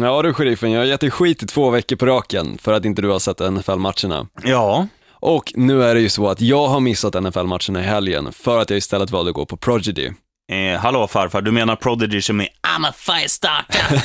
Ja du sheriffen, jag har gett dig skit i två veckor på raken för att inte du har sett NFL-matcherna. Ja. Och nu är det ju så att jag har missat NFL-matcherna i helgen för att jag istället valde att gå på Prodigy. Eh, hallå farfar, du menar Prodigy som är I'm a firestarter?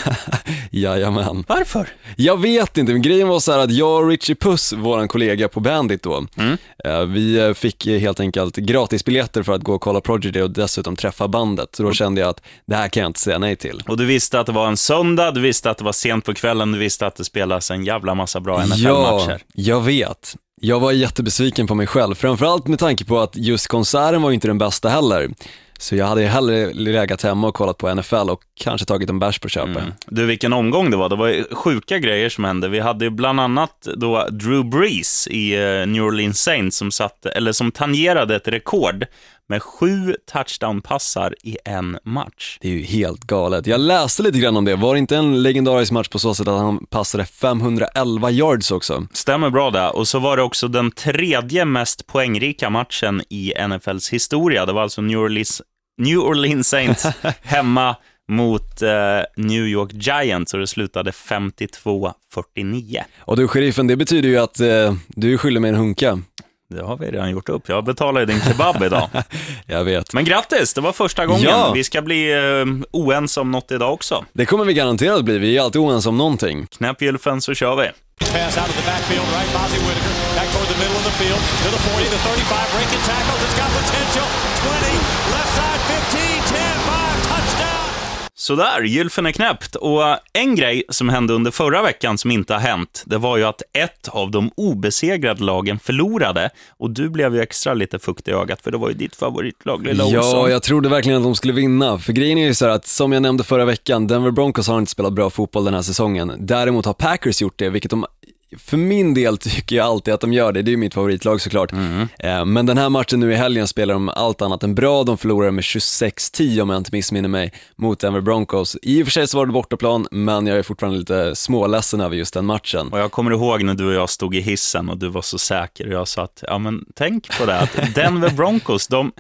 Jajamän. Varför? Jag vet inte, men grejen var så här att jag och Richie Puss, våran kollega på Bandit då, Mm. eh, vi eh, fick eh, helt enkelt gratisbiljetter för att gå och kolla Prodigy och dessutom träffa bandet. Så då kände jag att det här kan jag inte säga nej till. Och du visste att det var en söndag, du visste att det var sent på kvällen, du visste att det spelas en jävla massa bra Ja, NFL-matcher. jag vet. Jag var jättebesviken på mig själv, framförallt med tanke på att just konserten var ju inte den bästa heller. Så jag hade ju hellre legat hemma och kollat på NFL och kanske tagit en bärs på köpet. Mm. Du, vilken omgång det var. Det var ju sjuka grejer som hände. Vi hade ju bland annat då Drew Brees i eh, New Orleans Saints som, satte, eller som tangerade ett rekord med sju touchdown-passar i en match. Det är ju helt galet. Jag läste lite grann om det. Var det inte en legendarisk match på så sätt att han passade 511 yards också? Stämmer bra det. Och så var det också den tredje mest poängrika matchen i NFLs historia. Det var alltså New Orleans, New Orleans Saints hemma mot eh, New York Giants och det slutade 52-49. Och du sheriffen, det betyder ju att eh, du är skyldig mig en hunka. Det har vi redan gjort upp. Jag betalar ju din kebab idag. Jag vet. Men grattis, det var första gången. Ja. Vi ska bli eh, oense om något idag också. Det kommer vi garanterat bli, vi är alltid oense om någonting. Knäpp gylfen så kör vi. Pass out of the backfield, right? Bozzy Whitaker back toward the middle of the field to the 40, the 35, breaking tackles. It's got potential. 20, left Sådär, gylfen är knäppt. Och en grej som hände under förra veckan som inte har hänt, det var ju att ett av de obesegrade lagen förlorade. Och du blev ju extra lite fukt i ögat, för det var ju ditt favoritlag, Lilla Ja, Olsson. jag trodde verkligen att de skulle vinna. För grejen är ju så att, som jag nämnde förra veckan, Denver Broncos har inte spelat bra fotboll den här säsongen. Däremot har Packers gjort det, vilket de för min del tycker jag alltid att de gör det, det är ju mitt favoritlag såklart. Eh, Men den här matchen nu i helgen spelar de allt annat än bra, de förlorade med 26-10 om jag inte missminner mig, mot Denver Broncos. I och för sig så var det bortaplan, men jag är fortfarande lite småledsen över just den matchen. Och jag kommer ihåg när du och jag stod i hissen och du var så säker och jag sa att, ja men tänk på det, att Denver Broncos, de,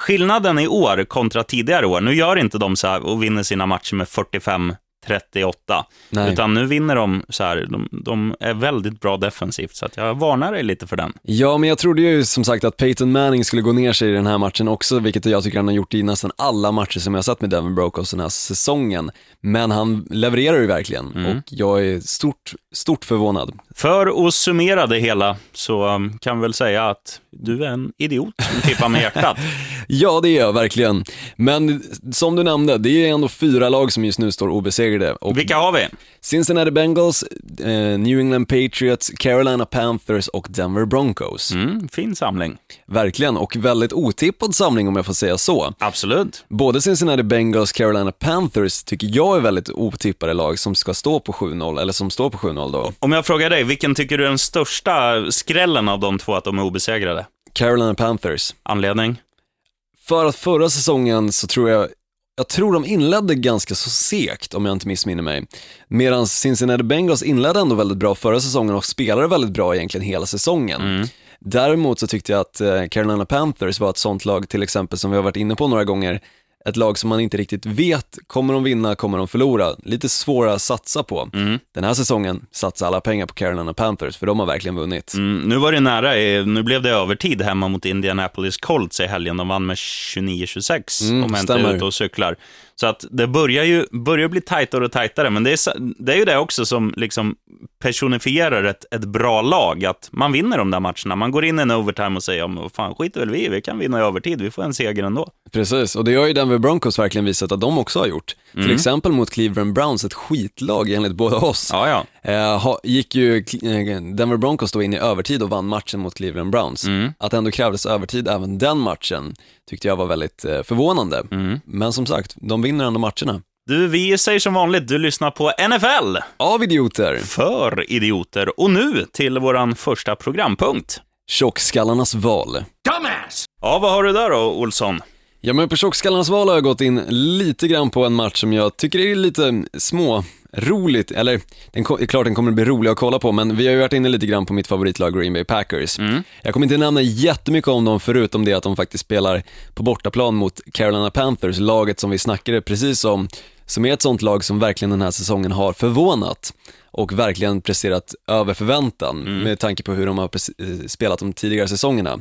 skillnaden i år kontra tidigare år, nu gör inte de så här och vinner sina matcher med 45 38. Nej. Utan nu vinner de så här, de, de är väldigt bra defensivt, så att jag varnar dig lite för den. Ja, men jag trodde ju som sagt att Peyton Manning skulle gå ner sig i den här matchen också, vilket jag tycker han har gjort i nästan alla matcher som jag har sett med Denver Broncos den här säsongen. Men han levererar ju verkligen och jag är stort, stort förvånad. För att summera det hela så um, kan vi väl säga att du är en idiot som tippar med hjärtat. Ja, det är jag verkligen. Men som du nämnde, det är ändå fyra lag som just nu står obesegrade. Och Vilka har vi? Cincinnati Bengals, eh, New England Patriots, Carolina Panthers och Denver Broncos. Mm, fin samling. Verkligen, och väldigt otippad samling om jag får säga så. Absolut. Både Cincinnati Bengals, Carolina Panthers tycker jag är väldigt otippade lag som ska stå på 7-0, eller som står på 7-0 då. Om jag frågar dig, vilken tycker du är den största skrällen av de två att de är obesegrade? Carolina Panthers. Anledning? För att förra säsongen så tror jag, jag tror de inledde ganska så segt om jag inte missminner mig. Medan Cincinnati Bengals inledde ändå väldigt bra förra säsongen och spelade väldigt bra egentligen hela säsongen. Däremot så tyckte jag att eh, Carolina Panthers var ett sånt lag till exempel som vi har varit inne på några gånger. Ett lag som man inte riktigt vet, kommer de vinna, kommer de förlora? Lite svåra att satsa på. Den här säsongen satsar alla pengar på Carolina Panthers för de har verkligen vunnit. Mm, nu var det nära, nu blev det övertid hemma mot Indianapolis Colts i helgen. De vann med 29-26, Mm, om jag inte är ute och cyklar. Så att det börjar ju börjar bli tajtare och tajtare, men det är, det är ju det också som liksom personifierar ett, ett bra lag, att man vinner de där matcherna. Man går in i en overtime och säger, ja, men fan, skiter väl vi vi kan vinna i övertid, vi får en seger ändå. Precis, och det har ju Denver Broncos verkligen visat att de också har gjort. Till exempel mot Cleveland Browns, ett skitlag enligt båda oss. Ja, ja. Eh, gick ju eh, Denver Broncos då in i övertid och vann matchen mot Cleveland Browns. Att det ändå krävdes övertid även den matchen tyckte jag var väldigt eh, förvånande. Men som sagt, de vinner ändå matcherna. Du, vi säger som vanligt, du lyssnar på NFL Av idioter, för idioter. Och nu till våran första programpunkt. tjockskallarnas val. Ja, vad har du där då, Olsson? Ja men på tjockskallarnas val har jag gått in lite grann på en match som jag tycker är lite små roligt, eller den, det är klart den kommer att bli rolig att kolla på, men vi har ju varit inne lite grann på mitt favoritlag Green Bay Packers. Jag kommer inte nämna jättemycket om dem förutom det att de faktiskt spelar på bortaplan mot Carolina Panthers, laget som vi snackade precis om som är ett sånt lag som verkligen den här säsongen har förvånat och verkligen presterat över förväntan Mm. med tanke på hur de har eh, spelat de tidigare säsongerna.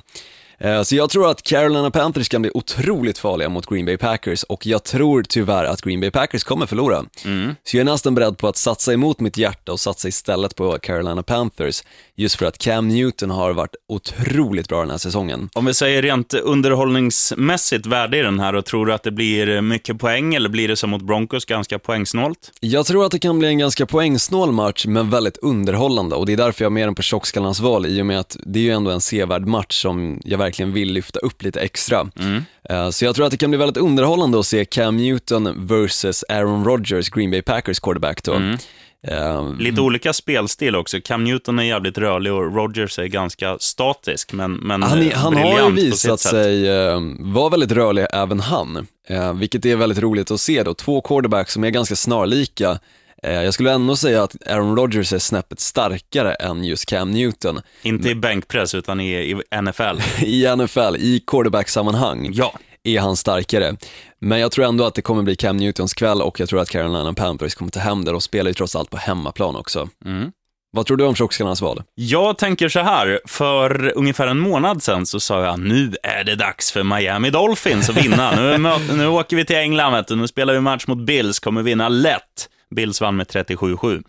Eh, Så jag tror att Carolina Panthers kan bli otroligt farliga mot Green Bay Packers och jag tror tyvärr att Green Bay Packers kommer förlora. Mm. Så jag är nästan beredd på att satsa emot mitt hjärta och satsa istället på Carolina Panthers just för att Cam Newton har varit otroligt bra den här säsongen. Om vi säger rent underhållningsmässigt värde i den här, och tror du att det blir mycket poäng, eller blir det som mot Broncos, ganska poängsnålt? Jag tror att det kan bli en ganska poängsnål match, men väldigt underhållande och det är därför jag har med den på tjockskallarnas val i och med att det är ju ändå en sevärd match som jag verkligen vill lyfta upp lite extra. Eh, Så jag tror att det kan bli väldigt underhållande att se Cam Newton versus Aaron Rodgers, Green Bay Packers quarterback då. Eh, Lite olika spelstil också. Cam Newton är jävligt rörlig och Rogers är ganska statisk, men, men Han, är, eh, han har ju visat sig eh, vara väldigt rörlig även han, eh, vilket är väldigt roligt att se då. Två quarterbacks som är ganska snarlika. Eh, jag skulle ändå säga att Aaron Rodgers är snäppet starkare än just Cam Newton Inte i bänkpress, utan i, i NFL. i NFL, i quarterback-sammanhang. Ja. är han starkare. Men jag tror ändå att det kommer bli Cam Newtons kväll och jag tror att Carolina Panthers kommer ta hem det. De spelar ju trots allt på hemmaplan också. Mm. Vad tror du om tjockskallarnas val? Jag tänker så här, för ungefär en månad sedan så sa jag nu är det dags för Miami Dolphins att vinna. Nu, nu åker vi till England, vet du. nu spelar vi match mot Bills, kommer vinna lätt. Bills vann med 37-7.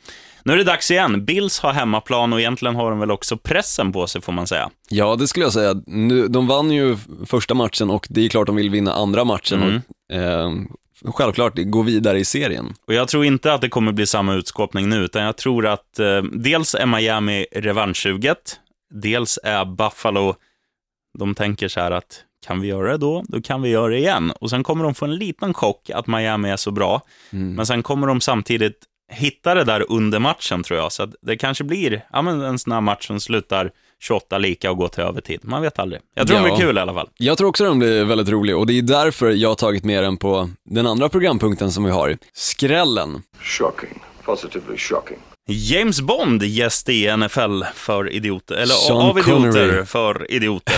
Nu är det dags igen. Bills har hemmaplan och egentligen har de väl också pressen på sig, får man säga. Ja, det skulle jag säga. Nu, de vann ju första matchen och det är klart de vill vinna andra matchen Mm. och eh, självklart gå vidare i serien. Och jag tror inte att det kommer bli samma utskåpning nu, utan jag tror att eh, dels är Miami revanschsuget, dels är Buffalo, de tänker så här att kan vi göra det då, då kan vi göra det igen. Och sen kommer de få en liten chock att Miami är så bra, men sen kommer de samtidigt hitta det där under matchen tror jag. Så att det kanske blir ja, men en sån här match som slutar 28 lika och går till övertid. Man vet aldrig. Jag tror det Ja. blir kul i alla fall. Jag tror också den blir väldigt rolig och det är därför jag har tagit med den på den andra programpunkten som vi har, skrällen. Shocking. Positively shocking. James Bond gäst i NFL för idioter, eller Sean av idioter Connery. för idioter.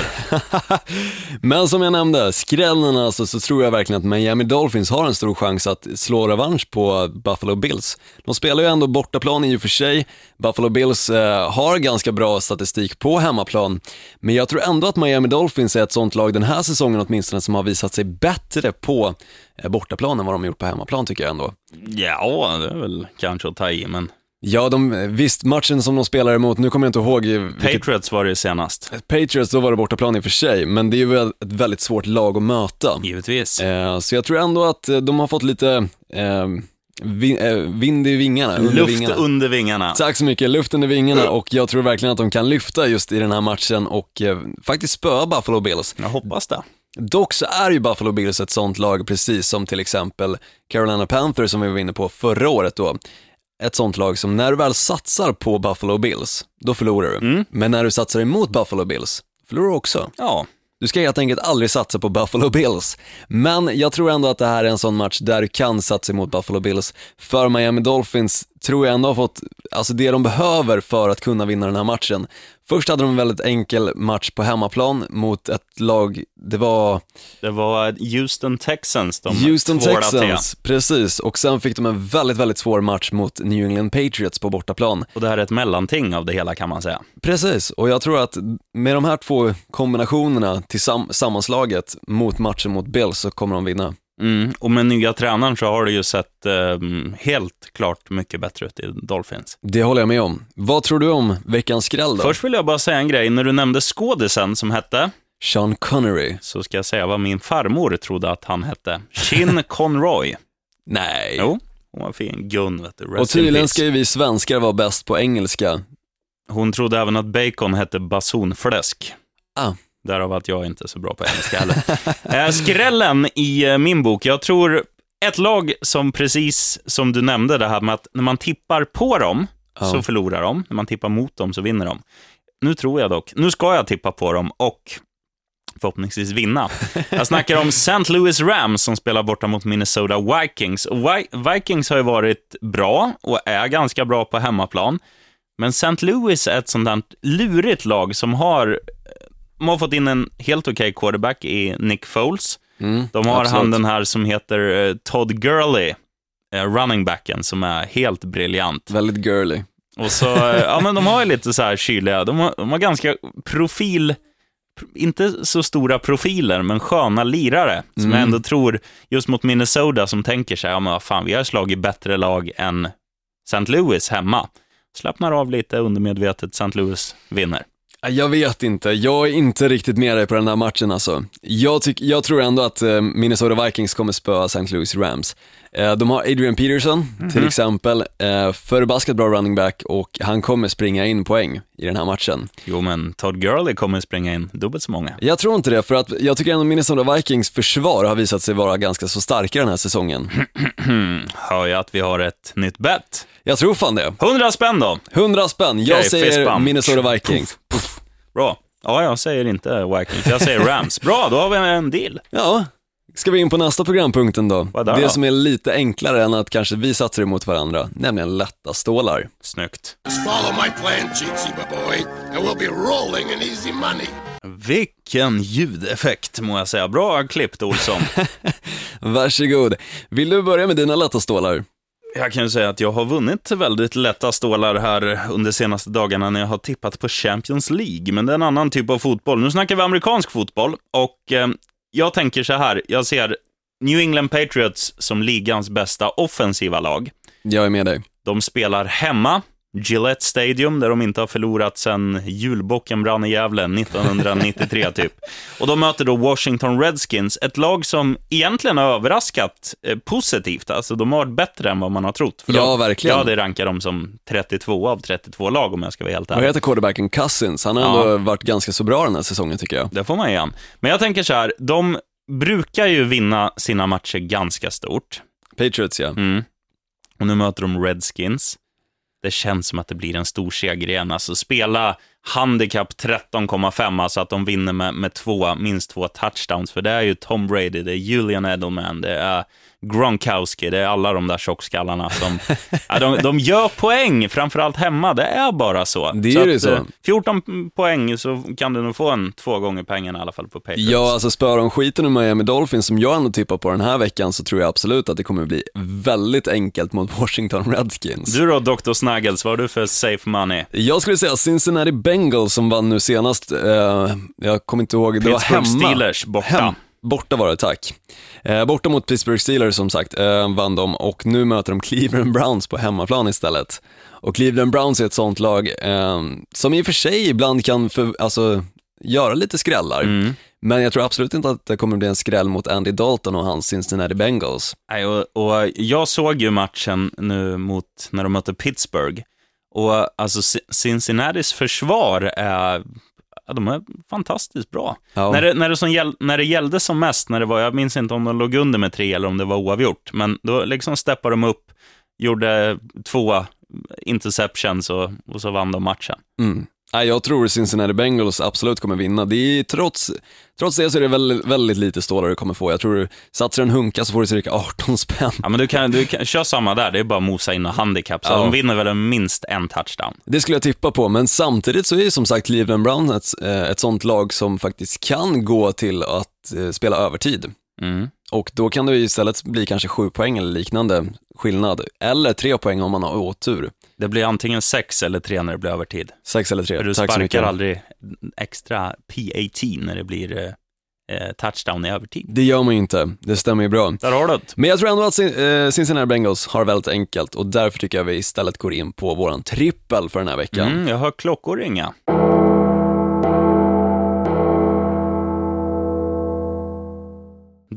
Men som jag nämnde, skrällen alltså, så tror jag verkligen att Miami Dolphins har en stor chans att slå revansch på Buffalo Bills. De spelar ju ändå bortaplan i och för sig, Buffalo Bills eh, har ganska bra statistik på hemmaplan, men jag tror ändå att Miami Dolphins är ett sånt lag den här säsongen åtminstone som har visat sig bättre på eh, bortaplan än vad de gjort på hemmaplan tycker jag ändå. Ja, det är väl kanske att ta i, men Ja, de, visst matchen som de spelar emot, nu kommer jag inte ihåg vilket Patriots var det senast. Patriots, då var det bortaplan i och för sig, men det är ju ett väldigt svårt lag att möta. Givetvis. Eh, så jag tror ändå att eh, de har fått lite eh, vin, eh, vind i vingarna, under Luft vingarna. under vingarna. Tack så mycket, luft under vingarna och jag tror verkligen att de kan lyfta just i den här matchen och eh, faktiskt spöa Buffalo Bills. Jag hoppas det. Dock så är ju Buffalo Bills ett sånt lag, precis som till exempel Carolina Panthers som vi var inne på förra året då. Ett sånt lag som när du väl satsar på Buffalo Bills, då förlorar du. Mm. Men när du satsar emot Buffalo Bills, förlorar du också. Ja, Du ska helt enkelt aldrig satsa på Buffalo Bills. Men jag tror ändå att det här är en sån match där du kan satsa mot Buffalo Bills. För Miami Dolphins tror jag ändå har fått, alltså det de behöver för att kunna vinna den här matchen. Först hade de en väldigt enkel match på hemmaplan mot ett lag, det var det var Houston Texans de Houston Texans, precis. Och sen fick de en väldigt, väldigt svår match mot New England Patriots på bortaplan. Och det här är ett mellanting av det hela kan man säga. Precis, och jag tror att med de här två kombinationerna till sam- sammanslaget mot matchen mot Bills så kommer de vinna. Mm. Och med nya tränaren så har det ju sett eh, helt klart mycket bättre ut i Dolphins. Det håller jag med om. Vad tror du om veckans skräll då? Först vill jag bara säga en grej. När du nämnde skådisen som hette, Sean Connery. så ska jag säga vad min farmor trodde att han hette. Shin Conroy. Nej. Jo, hon var fin. Gun, vet du. Rest och tydligen ska ju vi svenskar vara bäst på engelska. Hon trodde även att bacon hette basonfläsk. Ah. Därav att jag inte är så bra på engelska heller. eh, skrällen i eh, min bok, jag tror ett lag som precis som du nämnde, det här med att när man tippar på dem Ja. så förlorar de, när man tippar mot dem så vinner de. Nu tror jag dock, nu ska jag tippa på dem och förhoppningsvis vinna. Jag snackar om St. Louis Rams som spelar borta mot Minnesota Vikings. Och Vi- Vikings har ju varit bra och är ganska bra på hemmaplan. Men St. Louis är ett sånt där lurigt lag som har, de har fått in en helt okej quarterback i Nick Foles. Mm, De har absolut. han den här som heter eh, Todd Gurley. eh, running backen som är helt briljant. Väldigt girly. Och så, eh, ja men de har ju lite så här kyliga, de har, de har ganska profil, inte så stora profiler, men sköna lirare. Som jag ändå tror, just mot Minnesota, som tänker sig, ja men vad fan, vi har slagit bättre lag än St. Louis hemma. Slappnar av lite undermedvetet, St. Louis vinner. Jag vet inte, jag är inte riktigt med dig på den här matchen alltså. Jag, tyck, jag tror ändå att eh, Minnesota Vikings kommer spöa St. Louis Rams. Eh, de har Adrian Peterson till exempel, eh, förbaskat bra running back och han kommer springa in poäng i den här matchen. Jo, men Todd Gurley kommer springa in dubbelt så många. Jag tror inte det, för att jag tycker ändå Minnesota Vikings försvar har visat sig vara ganska så starka den här säsongen. Hör jag att vi har ett nytt bet. Jag tror fan det. 100 spänn då. 100 spänn, jag Okej, säger. Minnesota Vikings. Bra. Ja, jag säger inte Vikings, jag säger Rams. Bra, då har vi en deal. Ja, ska vi in på nästa programpunkten då? Vad där det då? som är lite enklare än att kanske vi satsar emot varandra, nämligen lätta stålar. Snyggt. Just follow my plan, Cheatsy boy, and we'll be rolling in easy money. Vilken ljudeffekt, må jag säga. Bra klippt, Olsson. Varsågod. Vill du börja med dina lätta stålar? Jag kan ju säga att jag har vunnit väldigt lätta stålar här under senaste dagarna när jag har tippat på Champions League, men det är en annan typ av fotboll. Nu snackar vi amerikansk fotboll och eh, jag tänker så här, jag ser New England Patriots som ligans bästa offensiva lag. Jag är med dig. De spelar hemma, Gillette Stadium, där de inte har förlorat sedan julbocken brann i Gävle 1993 typ. Och de möter då Washington Redskins, ett lag som egentligen har överraskat eh, positivt. Alltså de har varit bättre än vad man har trott. För Ja, de- verkligen. Jag hade rankat dem som 32 av 32 lag om jag ska vara helt Vad ärlig. heter quarterbacken Cousins? Han har Ja. ändå varit ganska så bra den här säsongen tycker jag. Det får man igen. Men jag tänker så här, de brukar ju vinna sina matcher ganska stort. Patriots ja. Mm. Och nu möter de Redskins. Det känns som att det blir en stor seger igen. Alltså spela handikapp 13,5, alltså att de vinner med, med två, minst två touchdowns. För det är ju Tom Brady, det är Julian Edelman, det är Gronkowski, det är alla de där tjockskallarna som... ja, de, de gör poäng, framförallt hemma. Det är bara så. Det är ju att, så. eh, 14 poäng så kan du nog få en två gånger pengarna i alla fall på Patriots. Ja, alltså spöar de skiten ur Miami Dolphins som jag ändå tippar på den här veckan så tror jag absolut att det kommer bli väldigt enkelt mot Washington Redskins. Du då, Dr. Snuggles, vad har du för safe money? Jag skulle säga Cincinnati Bengals som vann nu senast, eh, jag kommer inte ihåg, det var hemma. Steelers borta. Hem, borta var det, tack. Eh, borta mot Pittsburgh Steelers som sagt, eh, vann de och nu möter de Cleveland Browns på hemmaplan istället. Och Cleveland Browns är ett sånt lag eh, som i och för sig ibland kan för, alltså, göra lite skrällar. Mm. Men jag tror absolut inte att det kommer bli en skräll mot Andy Dalton och hans Cincinnati Bengals. Nej, och, och jag såg ju matchen nu mot, när de mötte Pittsburgh. Och alltså Cincinnatis försvar är, ja, de är fantastiskt bra. Ja. När, det, när, det som gäll, när det gällde som mest, när det var, jag minns inte om de låg under med tre eller om det var oavgjort, men då liksom steppade de upp, gjorde två interceptions och, och så vann de matchen. Mm. Jag tror Cincinnati Bengals absolut kommer vinna. Det är, trots, trots det så är det väldigt, väldigt lite stålar du kommer få. Jag tror satsar en hunka så får du cirka 18 spänn. Ja, men du kan, du kan köra samma där, det är bara att mosa in och handikapp, så Ja. de vinner väl minst en touchdown. Det skulle jag tippa på, men samtidigt så är ju som sagt Cleveland Browns ett, eh, ett sånt lag som faktiskt kan gå till att eh, spela övertid. Mm. Och då kan det istället bli kanske sju poäng eller liknande skillnad. Eller tre poäng om man har otur. Det blir antingen sex eller tre när det blir övertid. Sex eller tre. För du Tack sparkar aldrig extra PAT när det blir eh, eh, touchdown i övertid. Det gör man ju inte, det stämmer ju bra. Där har du det. Men jag tror ändå att eh, Cincinnati Bengals har väldigt enkelt och därför tycker jag vi istället går in på våran trippel för den här veckan. Mm, jag hör klockor ringa.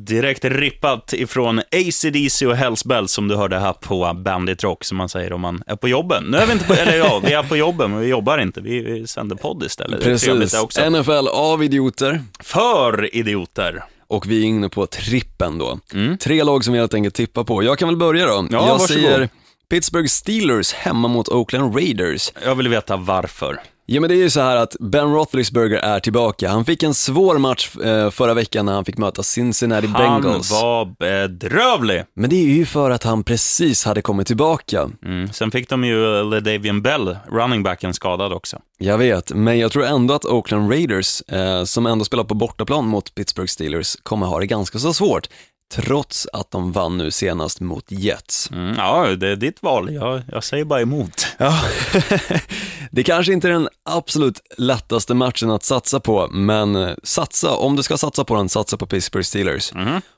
Direkt rippat ifrån ACDC och Hells Bells som du hörde här på Bandit Rock, som man säger om man är på jobben. Nu är vi inte på, eller ja, vi är på jobben, men vi jobbar inte. Vi, vi sänder podd istället. Precis. NFL av idioter För idioter. och vi är inne på trippen då. Tre lag som vi helt enkelt tippar på. Jag kan väl börja då. Mm. Ja, jag varsågod. säger Pittsburgh Steelers hemma mot Oakland Raiders. Jag vill veta varför. Ja men det är ju så här att Ben Roethlisberger är tillbaka. Han fick en svår match eh, förra veckan när han fick möta Cincinnati Han Bengals. var bedrövlig. Men det är ju för att han precis hade kommit tillbaka. Mm. Sen fick de ju LeDavian Bell, running backen, skadad också. Jag vet, men jag tror ändå att Oakland Raiders, eh, som ändå spelar på bortaplan mot Pittsburgh Steelers, kommer ha det ganska så svårt. trots att de vann nu senast mot Jets. Mm, ja, det är ditt val. Jag, jag säger bara emot. Ja, det kanske inte är den absolut lättaste matchen att satsa på, men eh, satsa, om du ska satsa på den, satsa på Pittsburgh Steelers.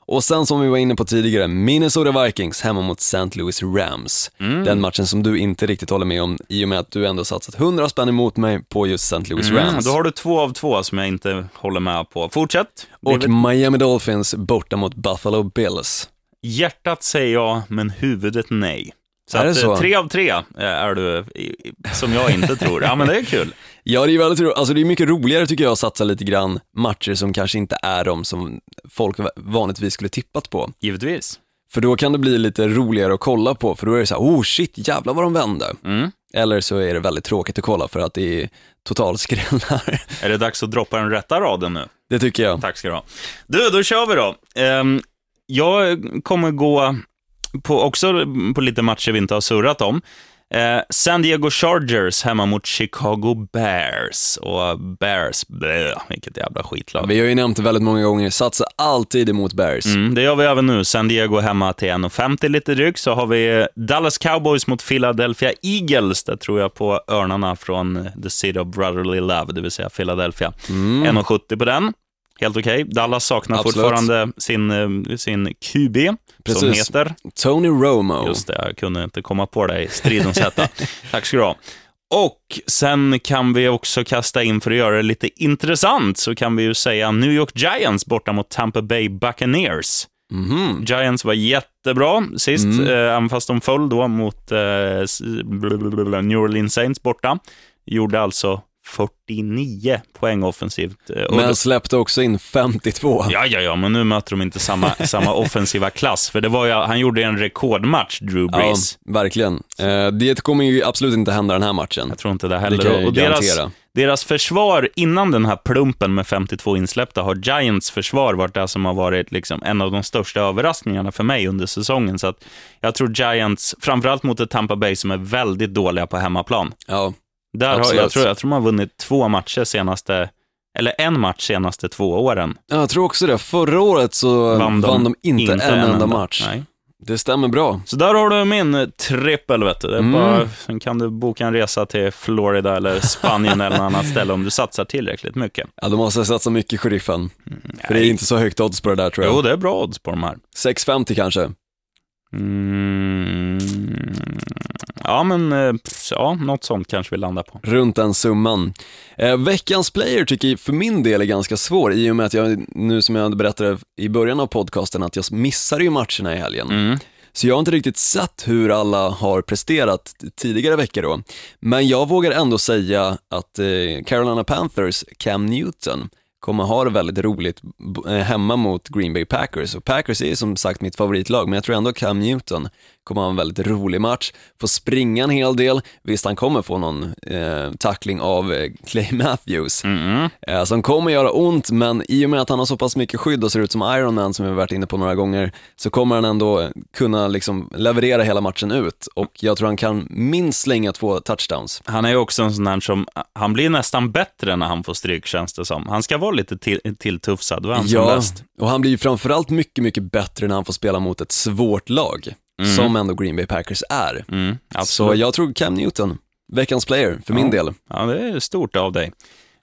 Och sen som vi var inne på tidigare, Minnesota Vikings hemma mot St. Louis Rams. Den matchen som du inte riktigt håller med om i och med att du ändå satsat 100 spänn emot mig på just St. Louis Mm, Rams. då har du två av två som jag inte håller med på. Fortsätt. Och Miami Dolphins borta mot Buffalo Bills. Hjärtat säger ja, men huvudet nej. Så Är det eh, så? tre av tre eh, är du, som jag inte tror. Ja, men det är kul. Ja, det är väldigt roligt. Alltså det är mycket roligare tycker jag att satsa lite grann matcher som kanske inte är de som folk vanligtvis skulle tippat på. Givetvis. För då kan det bli lite roligare att kolla på, för då är det så här, oh shit, jävlar vad de vände. Mm. Eller så är det väldigt tråkigt att kolla för att det är totalskrällar. Är det dags att droppa den rätta raden nu? Det tycker jag. Tack ska du ha. Du, då kör vi då. Ehm, jag kommer gå på, också på lite matcher vi inte har surrat om. Eh, San Diego Chargers hemma mot Chicago Bears. Och Bears, blö, vilket jävla skitlag. Vi har ju nämnt det väldigt många gånger, satsa alltid emot Bears. Mm, det gör vi även nu. San Diego hemma till 1,50 lite drygt. Så har vi Dallas Cowboys mot Philadelphia Eagles. Där tror jag på örnarna från The City of Brotherly Love, det vill säga Philadelphia. 1,70 på den. Helt okej. Dallas saknar Absolut. fortfarande sin, eh, sin QB, som Precis. heter... Tony Romo. Just det, jag kunde inte komma på det i stridens hetta. Tack ska du ha. Och sen kan vi också kasta in, för att göra det lite intressant, så kan vi ju säga New York Giants borta mot Tampa Bay Buccaneers. Mhm. Giants var jättebra sist, Mm. eh, även fast de föll då mot eh, New Orleans Saints borta. Gjorde alltså 49 poäng offensivt. eh, Men släppte också in 52. Ja, ja, ja, men nu möter de inte samma, samma offensiva klass. För det var ju, han gjorde en rekordmatch, Drew Ja, Brees. verkligen. Eh, det kommer ju absolut inte hända den här matchen. Jag tror inte det Det heller. kan jag och deras, deras försvar innan den här plumpen med 52 insläppta har Giants försvar varit det som har varit liksom en av de största överraskningarna för mig under säsongen. Så att jag tror Giants, framförallt mot ett Tampa Bay som är väldigt dåliga på hemmaplan. Ja, Där har, jag, tror, jag tror de har vunnit två matcher senaste, eller en match senaste två åren. jag tror också det. Förra året så vann de, inte, en, enda match. Nej. Det stämmer bra. Så där har du min trippel, vet du. Det Mm. bara, sen kan du boka en resa till Florida eller Spanien eller något annat ställe om du satsar tillräckligt mycket. Ja, de måste satsa mycket, sheriffen. För det är inte så högt odds på det där tror jag. Jo, det är bra odds på de här. 6,50 kanske. Mm, ja, men eh, ja, något sånt kanske vi landar på. Runt den summan. Eh, veckans player tycker jag för min del är ganska svår i och med att jag, nu som jag berättade i början av podcasten, att jag missade ju matcherna i helgen. Mm. Så jag har inte riktigt sett hur alla har presterat tidigare veckor då. Men jag vågar ändå säga att eh, Carolina Panthers, Cam Newton, kommer ha det väldigt roligt eh, hemma mot Green Bay Packers. Och Packers är som sagt mitt favoritlag, men jag tror ändå Cam Newton kommer ha en väldigt rolig match, få springa en hel del, visst han kommer få någon eh, tackling av eh, Clay Matthews, Mm. eh, som kommer göra ont, men i och med att han har så pass mycket skydd och ser ut som Iron Man som vi har varit inne på några gånger, så kommer han ändå kunna liksom leverera hela matchen ut och jag tror han kan minst slänga två touchdowns. Han är ju också en sån där som, han blir nästan bättre när han får stryk känns det som. Han ska vara lite till, tilltufsad, är han som Ja, bäst. och han blir ju framförallt mycket, mycket bättre när han får spela mot ett svårt lag, som ändå Green Bay Packers är. Mm, Så jag tror Cam Newton, veckans player, för min del. Ja, det är stort av dig.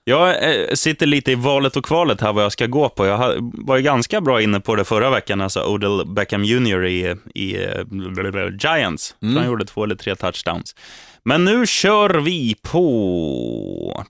Jag eh, sitter lite i valet och kvalet här vad jag ska gå på. Jag var ju ganska bra inne på det förra veckan, alltså Odell Beckham Jr. i, i eh, Giants. Mm. Han gjorde två eller tre touchdowns. Men nu kör vi på...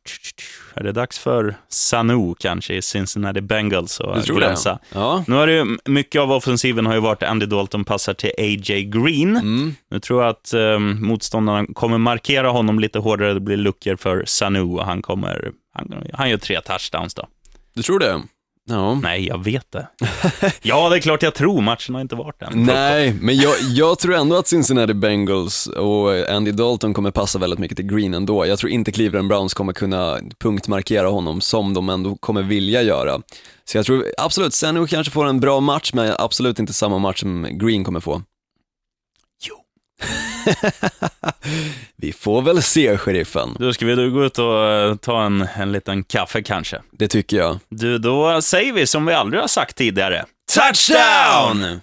Är det dags för Sanu kanske i Cincinnati Bengals tror glänsa? Ja. Nu har det ju, mycket av offensiven har ju varit Andy Dalton passar till A.J. Green. Mm. Nu tror jag att eh, motståndarna kommer markera honom lite hårdare. Det blir luckor för Sanu och han kommer... Han, han gör tre touchdowns då. Du tror det? Ja. Nej, jag vet det. ja, det är klart jag tror. Matchen har inte varit än. Nej, men jag, jag tror ändå att Cincinnati Bengals och Andy Dalton kommer passa väldigt mycket till Green ändå. Jag tror inte Cleveland Browns kommer kunna punktmarkera honom som de ändå kommer vilja göra. Så jag tror absolut, Sanu kanske får en bra match, men absolut inte samma match som Green kommer få. Vi får väl se, sheriffen. Då ska vi då gå ut och eh, ta en, en liten kaffe kanske. Det tycker jag. Du, då säger vi som vi aldrig har sagt tidigare. Touchdown!